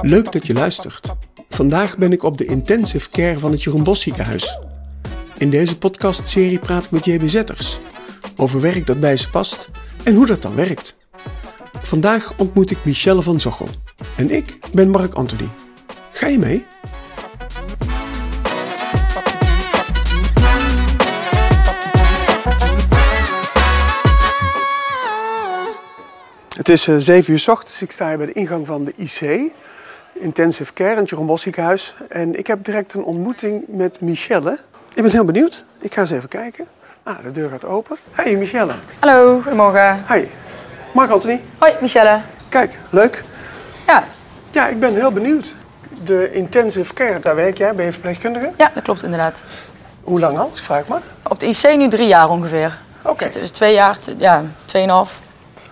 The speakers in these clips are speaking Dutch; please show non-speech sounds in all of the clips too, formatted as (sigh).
Leuk dat je luistert. Vandaag ben ik op de intensive care van het Jeroen Bos ziekenhuis. In deze podcastserie praat ik met JBZ'ers over werk dat bij ze past en hoe dat dan werkt. Vandaag ontmoet ik Michelle van Zochel en ik ben Mark Anthony. Ga je mee? Het is uh, 7 uur s ochtends. Ik sta hier bij de ingang van de IC, Intensive Care, in het Jeroen Bos ziekenhuis. En ik heb direct een ontmoeting met Michelle. Ik ben heel benieuwd. Ik ga eens even kijken. Ah, de deur gaat open. Hey Michelle. Hallo, goedemorgen. Hi. Mark Anthony. Hoi, Michelle. Kijk, leuk. Ja, Ja, ik ben heel benieuwd. De Intensive Care, daar werk jij. Ben je verpleegkundige? ja dat klopt inderdaad. Hoe lang al, als ik vraag maar? Op de IC nu drie jaar ongeveer. Oké. Dus twee jaar, ja, tweeënhalf,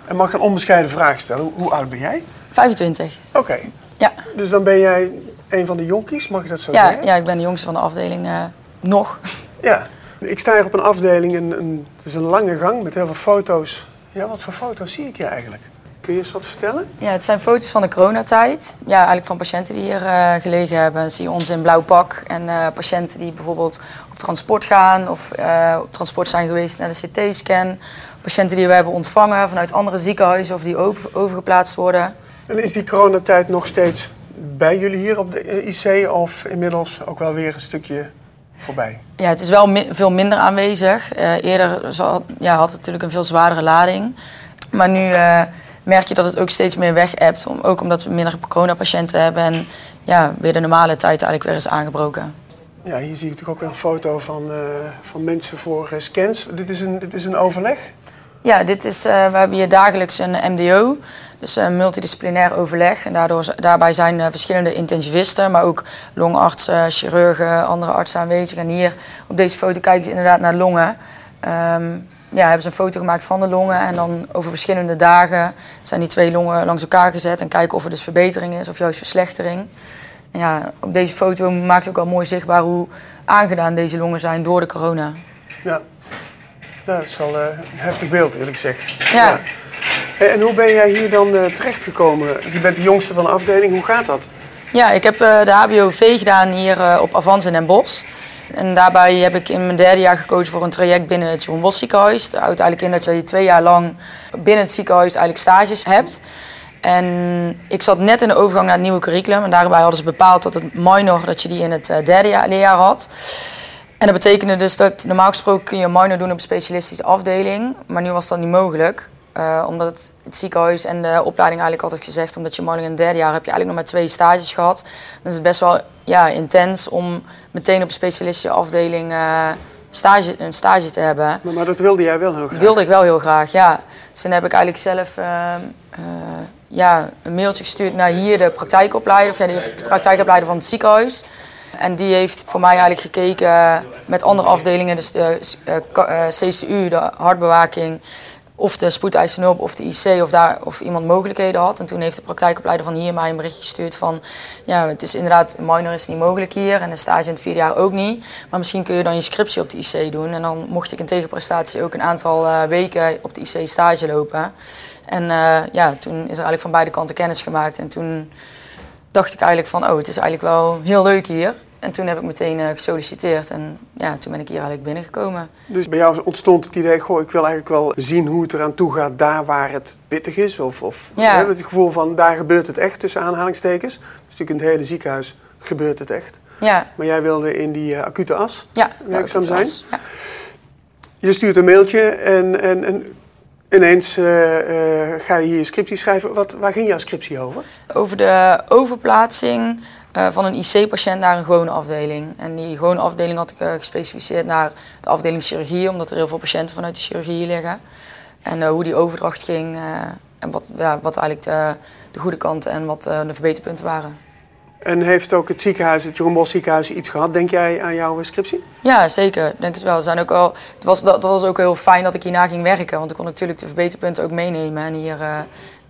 En mag ik een onbescheiden vraag stellen? Hoe, oud ben jij? 25. Oké. Ja, Dus dan ben jij een van de jonkies, mag ik dat zo ja, zeggen? ja, ik ben de jongste van de afdeling eh, nog. (laughs) Ja. Ik sta hier op een afdeling, een, een, het is een lange gang met heel veel foto's. Ja, wat voor foto's zie ik hier eigenlijk? Kun je eens wat vertellen? Ja, het zijn foto's van de coronatijd. Ja, eigenlijk van patiënten die hier eh, gelegen hebben. Dan zie je ons in blauw pak. En eh, patiënten die bijvoorbeeld op transport gaan of op transport zijn geweest naar de CT-scan. Patiënten die we hebben ontvangen vanuit andere ziekenhuizen of die over- overgeplaatst worden. En is die coronatijd nog steeds bij jullie hier op de IC of inmiddels ook wel weer een stukje voorbij? Ja, het is wel mi- veel minder aanwezig. Eh, eerder ja, had het natuurlijk een veel zwaardere lading. Maar nu eh, merk je dat het ook steeds meer weg hebt. Om, ook omdat we minder coronapatiënten hebben. En ja, weer de normale tijd eigenlijk weer is aangebroken. Ja, hier zie ik natuurlijk ook een foto van, eh, van mensen voor scans. Dit is, een, dit is een overleg. Ja, dit is, eh, we hebben hier dagelijks een MDO. Dus een multidisciplinair overleg. En daardoor, daarbij zijn eh, verschillende intensivisten, maar ook longartsen, chirurgen, andere artsen aanwezig. En hier op deze foto kijken ze inderdaad naar longen. Ehm, ja, hebben ze een foto gemaakt van de longen en dan over verschillende dagen zijn die twee longen langs elkaar gezet en kijken of er dus verbetering is of juist verslechtering. En ja, op deze foto maakt ook al mooi zichtbaar hoe aangedaan deze longen zijn door de corona. Ja, ja dat is wel eh, een heftig beeld eerlijk gezegd. Ja. Hey, En hoe ben jij hier dan eh, terechtgekomen? Je bent de jongste van de afdeling, hoe gaat dat? Ja, ik heb eh, de HBOV gedaan hier eh, op Avans in Den Bosch. En daarbij heb ik in mijn derde jaar gekozen voor een traject binnen het Jeroen Bos ziekenhuis. Het houdt eigenlijk in dat je twee jaar lang binnen het ziekenhuis eigenlijk stages hebt. En ik zat net in de overgang naar het nieuwe curriculum. En daarbij hadden ze bepaald dat het minor, dat je die in het eh, derde jaar, leerjaar had. En dat betekende dus dat normaal gesproken kun je een minor doen op een specialistische afdeling. Maar nu was dat niet mogelijk. Eh, omdat het, het ziekenhuis en de opleiding eigenlijk altijd gezegd, omdat je minor in het derde jaar heb je eigenlijk nog maar twee stages gehad. Dan is het best wel ja, intens om meteen op een specialistische afdeling eh, stage, een stage te hebben. Maar, maar dat wilde jij wel heel graag. Wilde ik wel heel graag, ja. Dus toen heb ik eigenlijk zelf eh, ja, een mailtje gestuurd naar hier de praktijkopleider, of ja, de praktijkopleider van het ziekenhuis. En die heeft voor mij eigenlijk gekeken met andere afdelingen, dus de eh, eh, CCU, de hartbewaking, of de spoedeisende hulp of de IC, of, daar, of iemand mogelijkheden had. En toen heeft de praktijkopleider van hier mij een berichtje gestuurd van... ja, het is inderdaad, minor is niet mogelijk hier en de stage in het vierde jaar ook niet. Maar misschien kun je dan je scriptie op de IC doen. En dan mocht ik in tegenprestatie ook een aantal eh, weken op de IC stage lopen. En ja, toen is er eigenlijk van beide kanten kennis gemaakt. En toen dacht ik eigenlijk van, oh, het is eigenlijk wel heel leuk hier. En toen heb ik meteen eh, gesolliciteerd en ja, toen ben ik hier eigenlijk binnengekomen. Dus bij jou ontstond het idee, goh, ik wil eigenlijk wel zien hoe het eraan toe gaat daar waar het pittig is. Of, of Ja. hè, het gevoel van daar gebeurt het echt tussen aanhalingstekens. Dus natuurlijk in het hele ziekenhuis gebeurt het echt. Ja, Maar jij wilde in die eh, acute as. ja. Werkzaam zijn? was. Ja. Je stuurt een mailtje en, en, en ineens eh, eh, ga je hier je scriptie schrijven. Wat, waar ging jouw scriptie over? Over de overplaatsing eh, van een IC-patiënt naar een gewone afdeling. En die gewone afdeling had ik gespecificeerd naar de afdeling chirurgie, omdat er heel veel patiënten vanuit de chirurgie liggen. En hoe die overdracht ging en wat, ja, wat eigenlijk de, de goede kanten en wat de verbeterpunten waren. En heeft ook het ziekenhuis, het Jeroen Bos ziekenhuis, iets gehad, denk jij, aan jouw scriptie? Ja, zeker. Denk het wel. Zijn ook wel, het was, dat, dat was ook heel fijn dat ik hierna ging werken. Want ik kon natuurlijk de verbeterpunten ook meenemen en hier eh,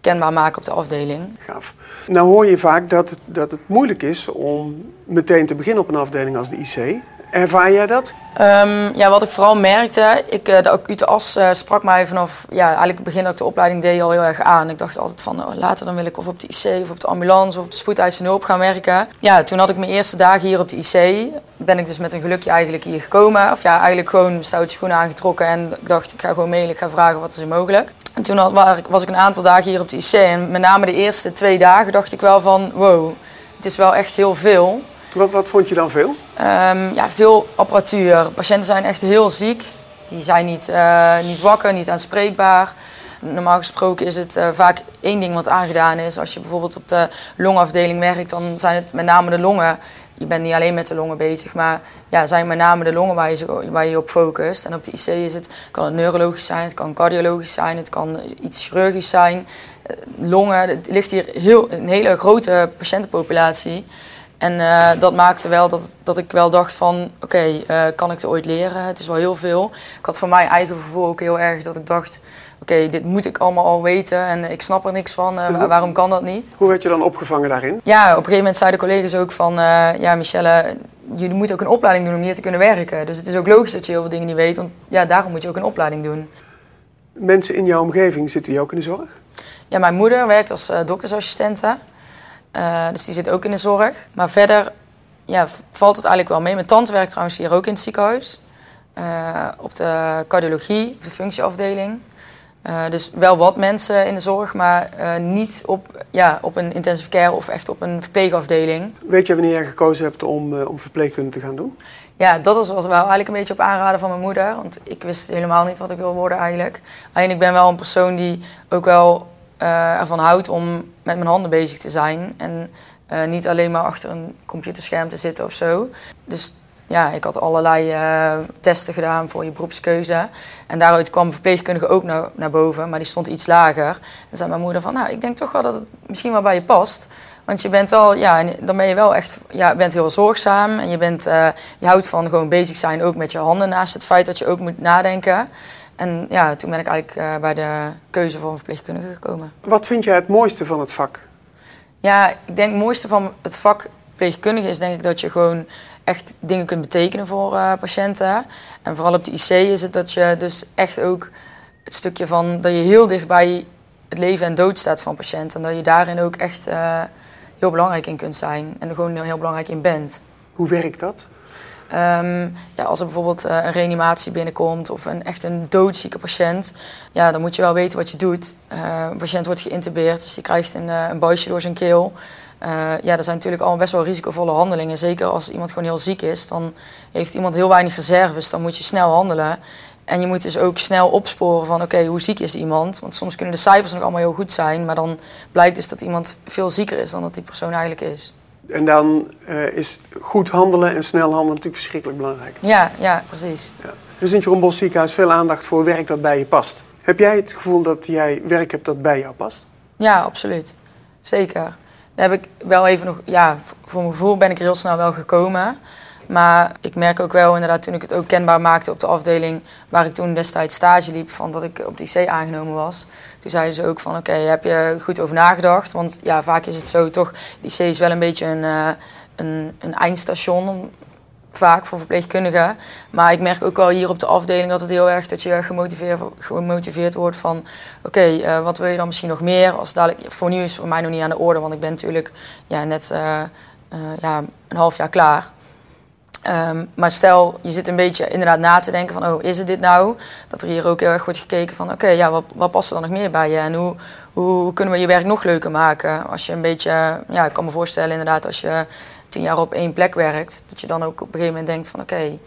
kenbaar maken op de afdeling. Gaaf. Nou hoor je vaak dat het, dat het moeilijk is om meteen te beginnen op een afdeling als de IC. Ervaar jij dat? Um, ja, wat ik vooral merkte, ik, de acute as sprak mij vanaf ja, eigenlijk het begin dat ik de opleiding deed al heel erg aan. Ik dacht altijd van oh, later dan wil ik of op de IC of op de ambulance of op de spoedeisende hulp gaan werken. Ja, toen had ik mijn eerste dagen hier op de IC. Ben ik dus met een gelukje eigenlijk hier gekomen. Of ja, eigenlijk gewoon stoute schoenen aangetrokken en ik dacht ik ga gewoon mailen, ik ga vragen wat is er mogelijk. En toen had, was ik een aantal dagen hier op de IC en met name de eerste twee dagen dacht ik wel van wow, het is wel echt heel veel. Wat, wat vond je dan veel? Um, ja, veel apparatuur. Patiënten zijn echt heel ziek. Die zijn niet, uh, niet wakker, niet aanspreekbaar. Normaal gesproken is het uh, vaak één ding wat aangedaan is. Als je bijvoorbeeld op de longafdeling werkt, dan zijn het met name de longen. Je bent niet alleen met de longen bezig, maar ja, zijn met name de longen waar je, waar je op focust. En op de IC is het, kan het neurologisch zijn, het kan cardiologisch zijn, het kan iets chirurgisch zijn. Uh, longen, het ligt hier heel, een hele grote patiëntenpopulatie. En uh, dat maakte wel dat, dat ik wel dacht van, oké, okay, uh, kan ik het ooit leren? Het is wel heel veel. Ik had voor mijn eigen gevoel ook heel erg dat ik dacht, oké, okay, dit moet ik allemaal al weten en ik snap er niks van. Uh, waarom kan dat niet? Hoe werd je dan opgevangen daarin? Ja, op een gegeven moment zeiden collega's ook van, ja Michelle, je moet ook een opleiding doen om hier te kunnen werken. Dus het is ook logisch dat je heel veel dingen niet weet, want ja, daarom moet je ook een opleiding doen. Mensen in jouw omgeving, zitten die ook in de zorg? Ja, mijn moeder werkt als doktersassistente. Uh, dus die zit ook in de zorg. Maar verder ja, valt het eigenlijk wel mee. Mijn tante werkt trouwens hier ook in het ziekenhuis. Uh, op de cardiologie, op de functieafdeling. Uh, dus wel wat mensen in de zorg, maar niet op, ja, op een intensive care of echt op een verpleegafdeling. Weet je wanneer je gekozen hebt om, om verpleegkunde te gaan doen? Ja, dat was wel eigenlijk een beetje op aanraden van mijn moeder. Want ik wist helemaal niet wat ik wil worden eigenlijk. Alleen ik ben wel een persoon die ook wel uh, ervan houdt om met mijn handen bezig te zijn. En uh, niet alleen maar achter een computerscherm te zitten of zo. Dus ja, ik had allerlei uh, testen gedaan voor je beroepskeuze. En daaruit kwam verpleegkundige ook naar, naar boven, maar die stond iets lager. En zei mijn moeder van, nou, ik denk toch wel dat het misschien wel bij je past. Want je bent wel, ja, dan ben je wel echt, ja, bent heel zorgzaam. En je, bent, je houdt van gewoon bezig zijn ook met je handen, naast het feit dat je ook moet nadenken. En ja, toen ben ik eigenlijk uh, bij de keuze voor een verpleegkundige gekomen. Wat vind jij het mooiste van het vak? Ja, ik denk het mooiste van het vak verpleegkundige is denk ik dat je gewoon echt dingen kunt betekenen voor uh, patiënten. En vooral op de IC is het dat je dus echt ook het stukje van dat je heel dicht bij het leven en dood staat van patiënten. En dat je daarin ook echt uh, heel belangrijk in kunt zijn en er gewoon heel belangrijk in bent. Hoe werkt dat? Um, ja, als er bijvoorbeeld uh, een reanimatie binnenkomt of een, echt een doodzieke patiënt, ja, dan moet je wel weten wat je doet. Uh, een patiënt wordt geïntubeerd, dus die krijgt een, uh, een buisje door zijn keel. ja, dat zijn natuurlijk allemaal best wel risicovolle handelingen. Zeker als iemand gewoon heel ziek is, dan heeft iemand heel weinig reserves, dan moet je snel handelen. En je moet dus ook snel opsporen van oké, hoe ziek is iemand? Want soms kunnen de cijfers nog allemaal heel goed zijn, maar dan blijkt dus dat iemand veel zieker is dan dat die persoon eigenlijk is. En dan uh, is goed handelen en snel handelen natuurlijk verschrikkelijk belangrijk. Ja, ja precies. Ja. Er is in het Jeroen Bos ziekenhuis veel aandacht voor werk dat bij je past. Heb jij het gevoel dat jij werk hebt dat bij jou past? Ja, absoluut. Zeker. Daar heb ik wel even nog, ja, voor mijn gevoel ben ik er heel snel wel gekomen. Maar ik merk ook wel inderdaad toen ik het ook kenbaar maakte op de afdeling waar ik toen destijds stage liep, van dat ik op die C aangenomen was. Toen zeiden ze ook van oké, heb je goed over nagedacht? Want ja, vaak is het zo toch, die C is wel een beetje een, uh, een, een eindstation vaak voor verpleegkundigen. Maar ik merk ook wel hier op de afdeling dat het heel erg dat je gemotiveerd, gemotiveerd wordt van oké, uh, wat wil je dan misschien nog meer? Als dadelijk, voor nu is het voor mij nog niet aan de orde, want ik ben natuurlijk ja, net uh, ja, een half jaar klaar. Um, maar stel, je zit een beetje inderdaad na te denken van, oh, is het dit nou? Dat er hier ook heel erg wordt gekeken van, oké, ja, wat, wat past er dan nog meer bij je? En hoe, hoe kunnen we je werk nog leuker maken? Als je een beetje, ja, ik kan me voorstellen inderdaad, als je tien jaar op één plek werkt, dat je dan ook op een gegeven moment denkt van, oké, okay,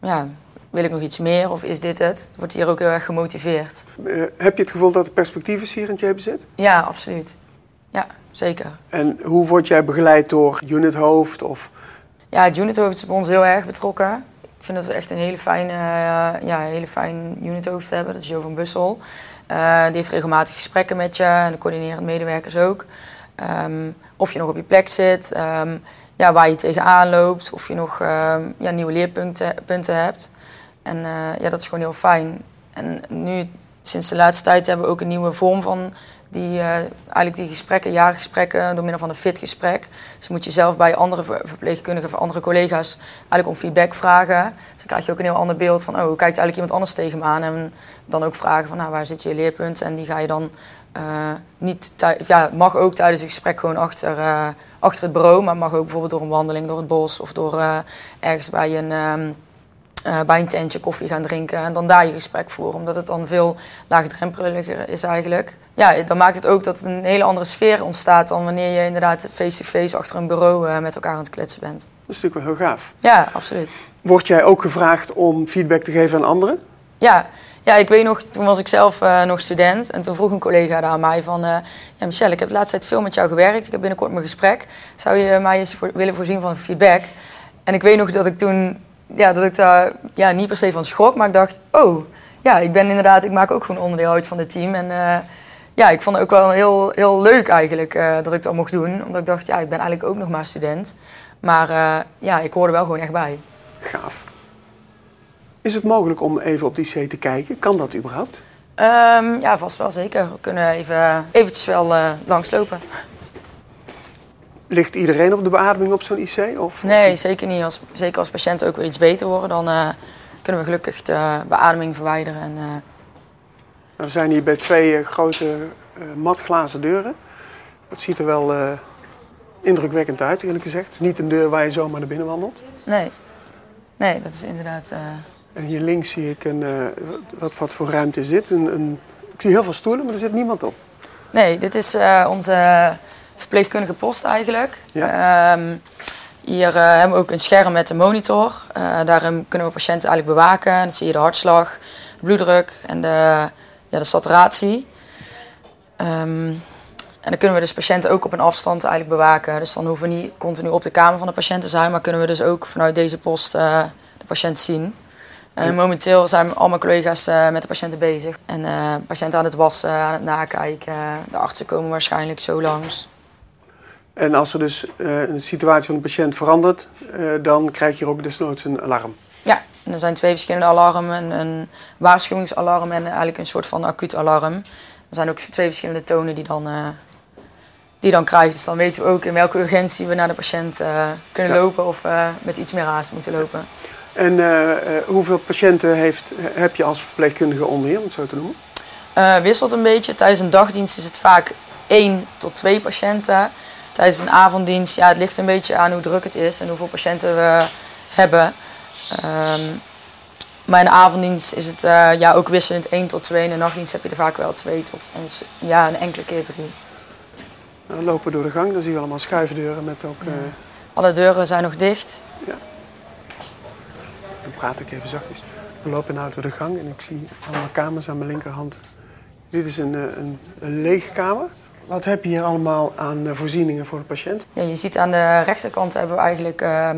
ja, wil ik nog iets meer of is dit het? Wordt hier ook heel erg gemotiveerd. Uh, heb je het gevoel dat de perspectief is hier in het JBZ? Ja, absoluut. Ja, zeker. En hoe word jij begeleid door unithoofd of ja, het unithoofd is bij ons heel erg betrokken. Ik vind dat we echt een hele fijne, uh, ja, hele fijn unithoofd hebben. Dat is Jo van Bussel. Uh, die heeft regelmatig gesprekken met je en de coördinerende medewerkers ook. Um, of je nog op je plek zit, um, ja, waar je tegenaan loopt, of je nog um, ja, nieuwe leerpunten punten hebt. En uh, ja, dat is gewoon heel fijn. En nu sinds de laatste tijd hebben we ook een nieuwe vorm van die, uh, eigenlijk die gesprekken, jaargesprekken, door middel van een fitgesprek. Dus moet je zelf bij andere verpleegkundigen of andere collega's eigenlijk om feedback vragen. Dus dan krijg je ook een heel ander beeld van, oh, hoe kijkt eigenlijk iemand anders tegen me aan? En dan ook vragen van, nou, waar zit je leerpunt? En die ga je dan uh, niet, ja, mag ook tijdens het gesprek gewoon achter, uh, achter het bureau, maar mag ook bijvoorbeeld door een wandeling door het bos of door ergens bij een... Um, uh, bij een tentje koffie gaan drinken en dan daar je gesprek voeren. Omdat het dan veel laagdrempeliger is eigenlijk. Ja, dan maakt het ook dat een hele andere sfeer ontstaat dan wanneer je inderdaad face-to-face achter een bureau uh, met elkaar aan het kletsen bent. Dat is natuurlijk wel heel gaaf. Ja, absoluut. Word jij ook gevraagd om feedback te geven aan anderen? Ja, ja, ik weet nog, toen was ik zelf uh, nog student en toen vroeg een collega daar aan mij van... Uh, ja, Michelle, ik heb de laatste tijd veel met jou gewerkt, ik heb binnenkort mijn gesprek. Zou je mij eens voor, willen voorzien van feedback? En ik weet nog dat ik toen ja, dat ik daar ja, niet per se van schrok, maar ik dacht, oh, ja, ik ben inderdaad, ik maak ook gewoon onderdeel uit van het team. En uh, ja, ik vond het ook wel heel, heel leuk eigenlijk uh, dat ik dat mocht doen. Omdat ik dacht, ja, ik ben eigenlijk ook nog maar student. Maar uh, ja, ik hoorde wel gewoon echt bij. Gaaf. Is het mogelijk om even op die C te kijken? Kan dat überhaupt? Um, ja, vast wel zeker. We kunnen even eventjes wel langslopen. Ligt iedereen op de beademing op zo'n IC? Of, nee, zeker niet. Als, zeker als patiënten ook weer iets beter worden, dan uh, kunnen we gelukkig de beademing verwijderen. En, uh... We zijn hier bij twee uh, grote matglazen deuren. Dat ziet er wel indrukwekkend uit, eerlijk gezegd. Het is niet een deur waar je zomaar naar binnen wandelt. Nee, nee dat is inderdaad... En hier links zie ik een... wat, wat voor ruimte is dit? Een, een, ik zie heel veel stoelen, maar er zit niemand op. Nee, dit is onze verpleegkundige post eigenlijk. Ehm, hier uh, hebben we ook een scherm met een monitor. Uh, daarin kunnen we patiënten eigenlijk bewaken. Dan zie je de hartslag, de bloeddruk en de, ja, de saturatie. Ehm, en dan kunnen we dus patiënten ook op een afstand eigenlijk bewaken. Dus dan hoeven we niet continu op de kamer van de patiënt te zijn, maar kunnen we dus ook vanuit deze post uh, de patiënt zien. En momenteel zijn al mijn collega's met de patiënten bezig. En patiënten aan het wassen, aan het nakijken. De artsen komen waarschijnlijk zo langs. En als er dus uh, een situatie van de patiënt verandert, uh, dan krijg je ook desnoods een alarm. Ja, en er zijn twee verschillende alarmen. Een waarschuwingsalarm en eigenlijk een soort van acuut alarm. Er zijn ook twee verschillende tonen die dan, uh, die dan krijgen. Dus dan weten we ook in welke urgentie we naar de patiënt kunnen ja. lopen of met iets meer haast moeten lopen. En hoeveel patiënten heeft, heb je als verpleegkundige onder je, om het zo te noemen? wisselt een beetje. Tijdens een dagdienst is het vaak één tot twee patiënten tijdens een avonddienst, ja, het ligt een beetje aan hoe druk het is en hoeveel patiënten we hebben. Um, maar in de avonddienst is het uh, ja, ook wisselend 1 tot 2. In de nachtdienst heb je er vaak wel 2 tot en ja, een enkele keer 3. We lopen door de gang, dan zien we allemaal schuifdeuren met ook... Uh... Alle deuren zijn nog dicht. Ja. Dan praat ik even zachtjes. We lopen nou door de gang en ik zie allemaal kamers aan mijn linkerhand. Dit is een, eh, een, een lege kamer. Wat heb je hier allemaal aan eh, voorzieningen voor de patiënt? Ja, je ziet aan de rechterkant hebben we eigenlijk uh,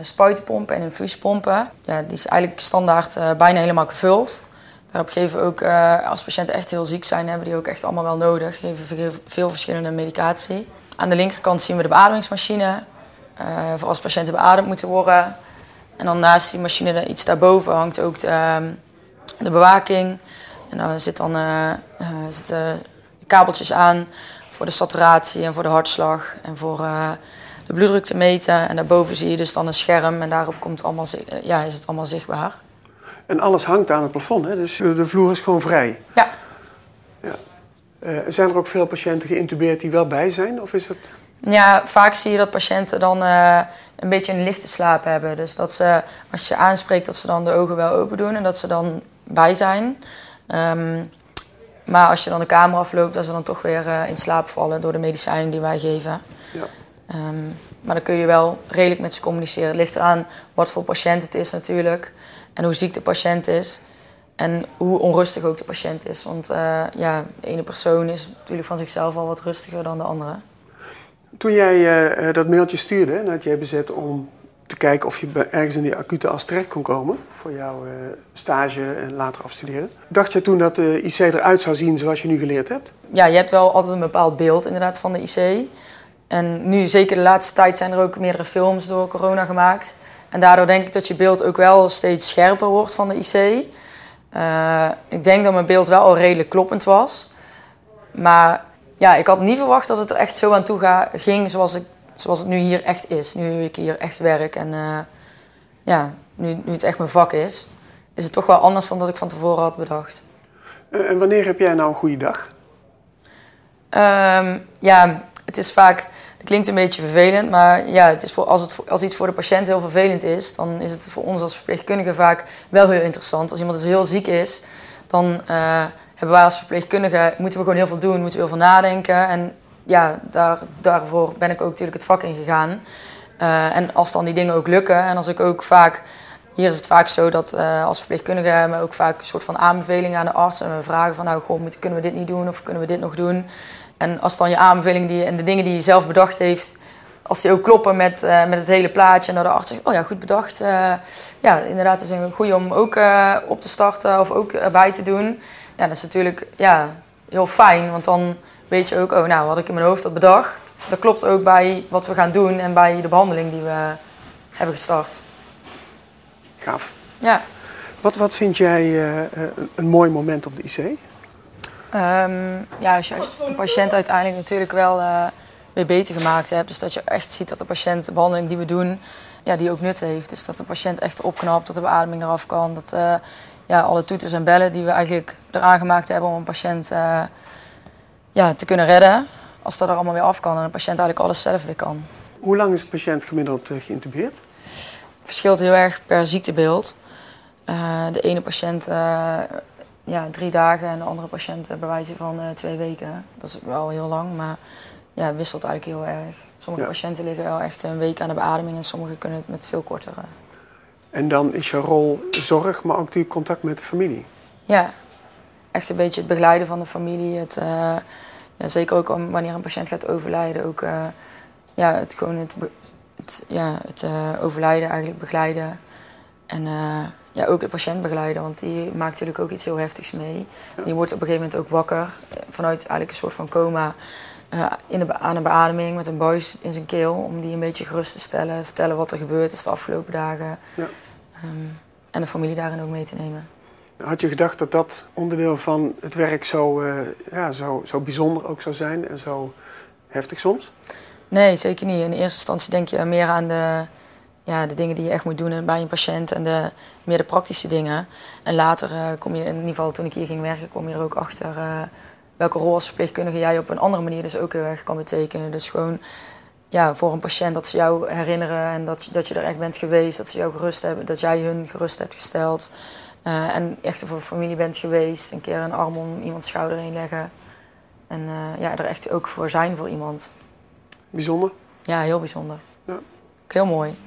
spuitenpompen en infuuspompen. Ja, die is eigenlijk standaard uh, bijna helemaal gevuld. Daarop geven we ook, als patiënten echt heel ziek zijn, hebben die ook echt allemaal wel nodig. Geven we veel verschillende medicatie. Aan de linkerkant zien we de beademingsmachine. voor als patiënten beademd moeten worden. En dan naast die machine, iets daarboven, hangt ook de, ehm, de bewaking. En daar zit dan zitten kabeltjes aan voor de saturatie en voor de hartslag en voor uh, de bloeddruk te meten. En daarboven zie je dus dan een scherm en daarop komt allemaal, ja, is het allemaal zichtbaar. En alles hangt aan het plafond, hè? dus de vloer is gewoon vrij? Ja. ja. Uh, zijn er ook veel patiënten geïntubeerd die wel bij zijn? Of is het... Ja, vaak zie je dat patiënten dan uh, een beetje een lichte slaap hebben. Dus dat ze, als je aanspreekt, dat ze dan de ogen wel open doen en dat ze dan bij zijn. Um, maar als je dan de kamer afloopt, dat ze dan toch weer uh, in slaap vallen door de medicijnen die wij geven. Ja. Um, maar dan kun je wel redelijk met ze communiceren. Het ligt eraan wat voor patiënt het is natuurlijk. En hoe ziek de patiënt is. En hoe onrustig ook de patiënt is. Want uh, ja, de ene persoon is natuurlijk van zichzelf al wat rustiger dan de andere. Toen jij uh, dat mailtje stuurde naar het JBZ om te kijken of je ergens in die acute as terecht kon komen voor jouw uh, stage en later afstuderen. Dacht je toen dat de IC eruit zou zien zoals je nu geleerd hebt? Ja, je hebt wel altijd een bepaald beeld inderdaad van de IC. En nu, zeker de laatste tijd, zijn er ook meerdere films door corona gemaakt. En daardoor denk ik dat je beeld ook wel steeds scherper wordt van de IC. Eh, ik denk dat mijn beeld wel al redelijk kloppend was. Maar ja, ik had niet verwacht dat het er echt zo aan toe ging zoals, ik, zoals het nu hier echt is. Nu ik hier echt werk en eh, ja, nu, nu het echt mijn vak is, is het toch wel anders dan dat ik van tevoren had bedacht. Eh, en wanneer heb jij nou een goede dag? Ehm, ja, het is vaak, het klinkt een beetje vervelend, maar ja, het is voor, als, het, als iets voor de patiënt heel vervelend is, dan is het voor ons als verpleegkundige vaak wel heel interessant. Als iemand dus heel ziek is, dan uh, hebben wij als verpleegkundige, moeten we gewoon heel veel doen, moeten we heel veel nadenken. En ja, daar, daarvoor ben ik ook natuurlijk het vak in gegaan. Uh, en als dan die dingen ook lukken en als ik ook vaak hier is het vaak zo dat uh, als verpleegkundige we ook vaak een soort van aanbevelingen aan de arts en we vragen van nou goh, kunnen we dit niet doen of kunnen we dit nog doen. En als dan je aanbevelingen die, en de dingen die je zelf bedacht heeft, als die ook kloppen met, uh, met het hele plaatje en dat de arts zegt, oh ja, goed bedacht. Uh, ja, inderdaad, is een goede om ook op te starten of ook erbij te doen. Ja, dat is natuurlijk ja, heel fijn, want dan weet je ook, oh nou, wat ik in mijn hoofd had bedacht, dat klopt ook bij wat we gaan doen en bij de behandeling die we hebben gestart. Gaaf. Ja. Wat, wat vind jij uh, een, een, mooi moment op de IC? Um, ehm, ja, als je een patiënt uiteindelijk natuurlijk wel uh, weer beter gemaakt hebt. Dus dat je echt ziet dat de patiënt de behandeling die we doen, ja, die ook nut heeft. Dus dat de patiënt echt opknapt, dat de beademing eraf kan. Dat uh, ja, alle toeters en bellen die we eigenlijk eraan gemaakt hebben om een patiënt ja, te kunnen redden. Als dat er allemaal weer af kan en de patiënt eigenlijk alles zelf weer kan. Hoe lang is een patiënt gemiddeld geïntubeerd? verschilt heel erg per ziektebeeld. Uh, de ene patiënt uh, ja, drie dagen en de andere patiënt bij wijze van uh, twee weken. Dat is wel heel lang, maar ja, wisselt eigenlijk heel erg. Sommige ja. patiënten liggen wel echt een week aan de beademing en sommige kunnen het met veel korter. En dan is je rol zorg, maar ook die contact met de familie? Ja, echt een beetje het begeleiden van de familie. Het, ja, zeker ook wanneer een patiënt gaat overlijden. Ook ja, het, gewoon het het, ja, het uh, overlijden eigenlijk begeleiden. En ja, ook de patiënt begeleiden, want die maakt natuurlijk ook iets heel heftigs mee. Die wordt op een gegeven moment ook wakker vanuit eigenlijk een soort van coma. In de, aan een beademing met een buis in zijn keel om die een beetje gerust te stellen. Vertellen wat er gebeurd is de afgelopen dagen. Ja. Um, en de familie daarin ook mee te nemen. Had je gedacht dat dat onderdeel van het werk zo, uh, ja, zo, zo bijzonder ook zou zijn en zo heftig soms? Nee, zeker niet. In eerste instantie denk je meer aan de, ja, de dingen die je echt moet doen bij een patiënt en de, meer de praktische dingen. En later uh, kom je, in ieder geval toen ik hier ging werken, kom je er ook achter uh, welke rol als verpleegkundige jij op een andere manier dus ook heel erg kan betekenen. Dus gewoon ja, voor een patiënt dat ze jou herinneren en dat, dat je er echt bent geweest, dat ze jou gerust hebben, dat jij hun gerust hebt gesteld. Uh, en echt voor de familie bent geweest, een keer een arm om iemands schouder heen leggen. En ja, er echt ook voor zijn voor iemand. Bijzonder? Ja, heel bijzonder. Ja. Heel mooi.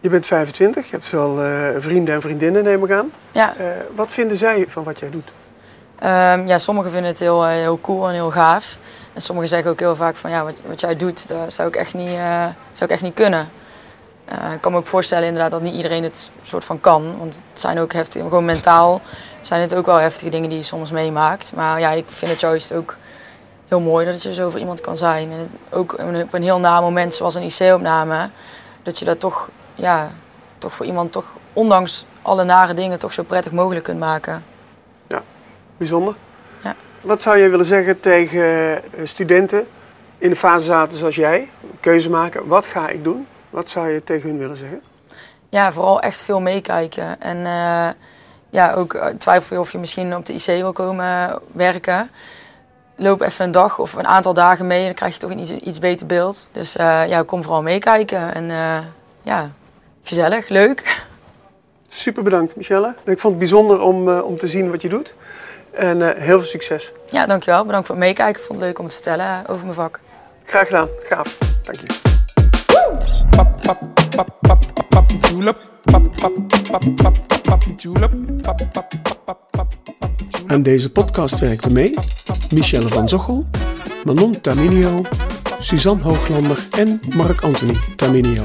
Je bent 25, je hebt wel uh, vrienden en vriendinnen, neem ik aan. Ja. Wat vinden zij van wat jij doet? Um, ja, sommigen vinden het heel, heel cool en heel gaaf. En sommigen zeggen ook heel vaak van ja, wat, wat jij doet, dat zou ik echt niet, zou ik echt niet kunnen. Ik kan me ook voorstellen inderdaad dat niet iedereen het soort van kan. Want het zijn ook heftig, gewoon mentaal zijn het ook wel heftige dingen die je soms meemaakt. Maar ja, ik vind het juist ook heel mooi dat je zo voor iemand kan zijn. En ook op een heel na moment zoals een IC-opname, dat je dat toch, ja, toch voor iemand toch, ondanks alle nare dingen, toch zo prettig mogelijk kunt maken. Ja, bijzonder. Ja. Wat zou je willen zeggen tegen eh, studenten in de fase zaten zoals jij, keuze maken, wat ga ik doen? Wat zou je tegen hun willen zeggen? Ja, vooral echt veel meekijken. En uh, ja, ook eh, twijfel je of je misschien op de IC wil komen werken loop even een dag of een aantal dagen mee en dan krijg je toch een iets, iets beter beeld. Dus uh, ja, kom vooral meekijken en uh, ja, gezellig, leuk. Super bedankt Michelle. Ik vond het bijzonder om, om te zien wat je doet. En heel veel succes. Ja, dankjewel. Bedankt voor het meekijken. Ik vond het leuk om te vertellen over mijn vak. Graag gedaan. Gaaf. Dank je. Aan deze podcast werkte mee Michelle van Zochel, Manon Taminio, Suzanne Hooglander en Mark Anthony Taminio.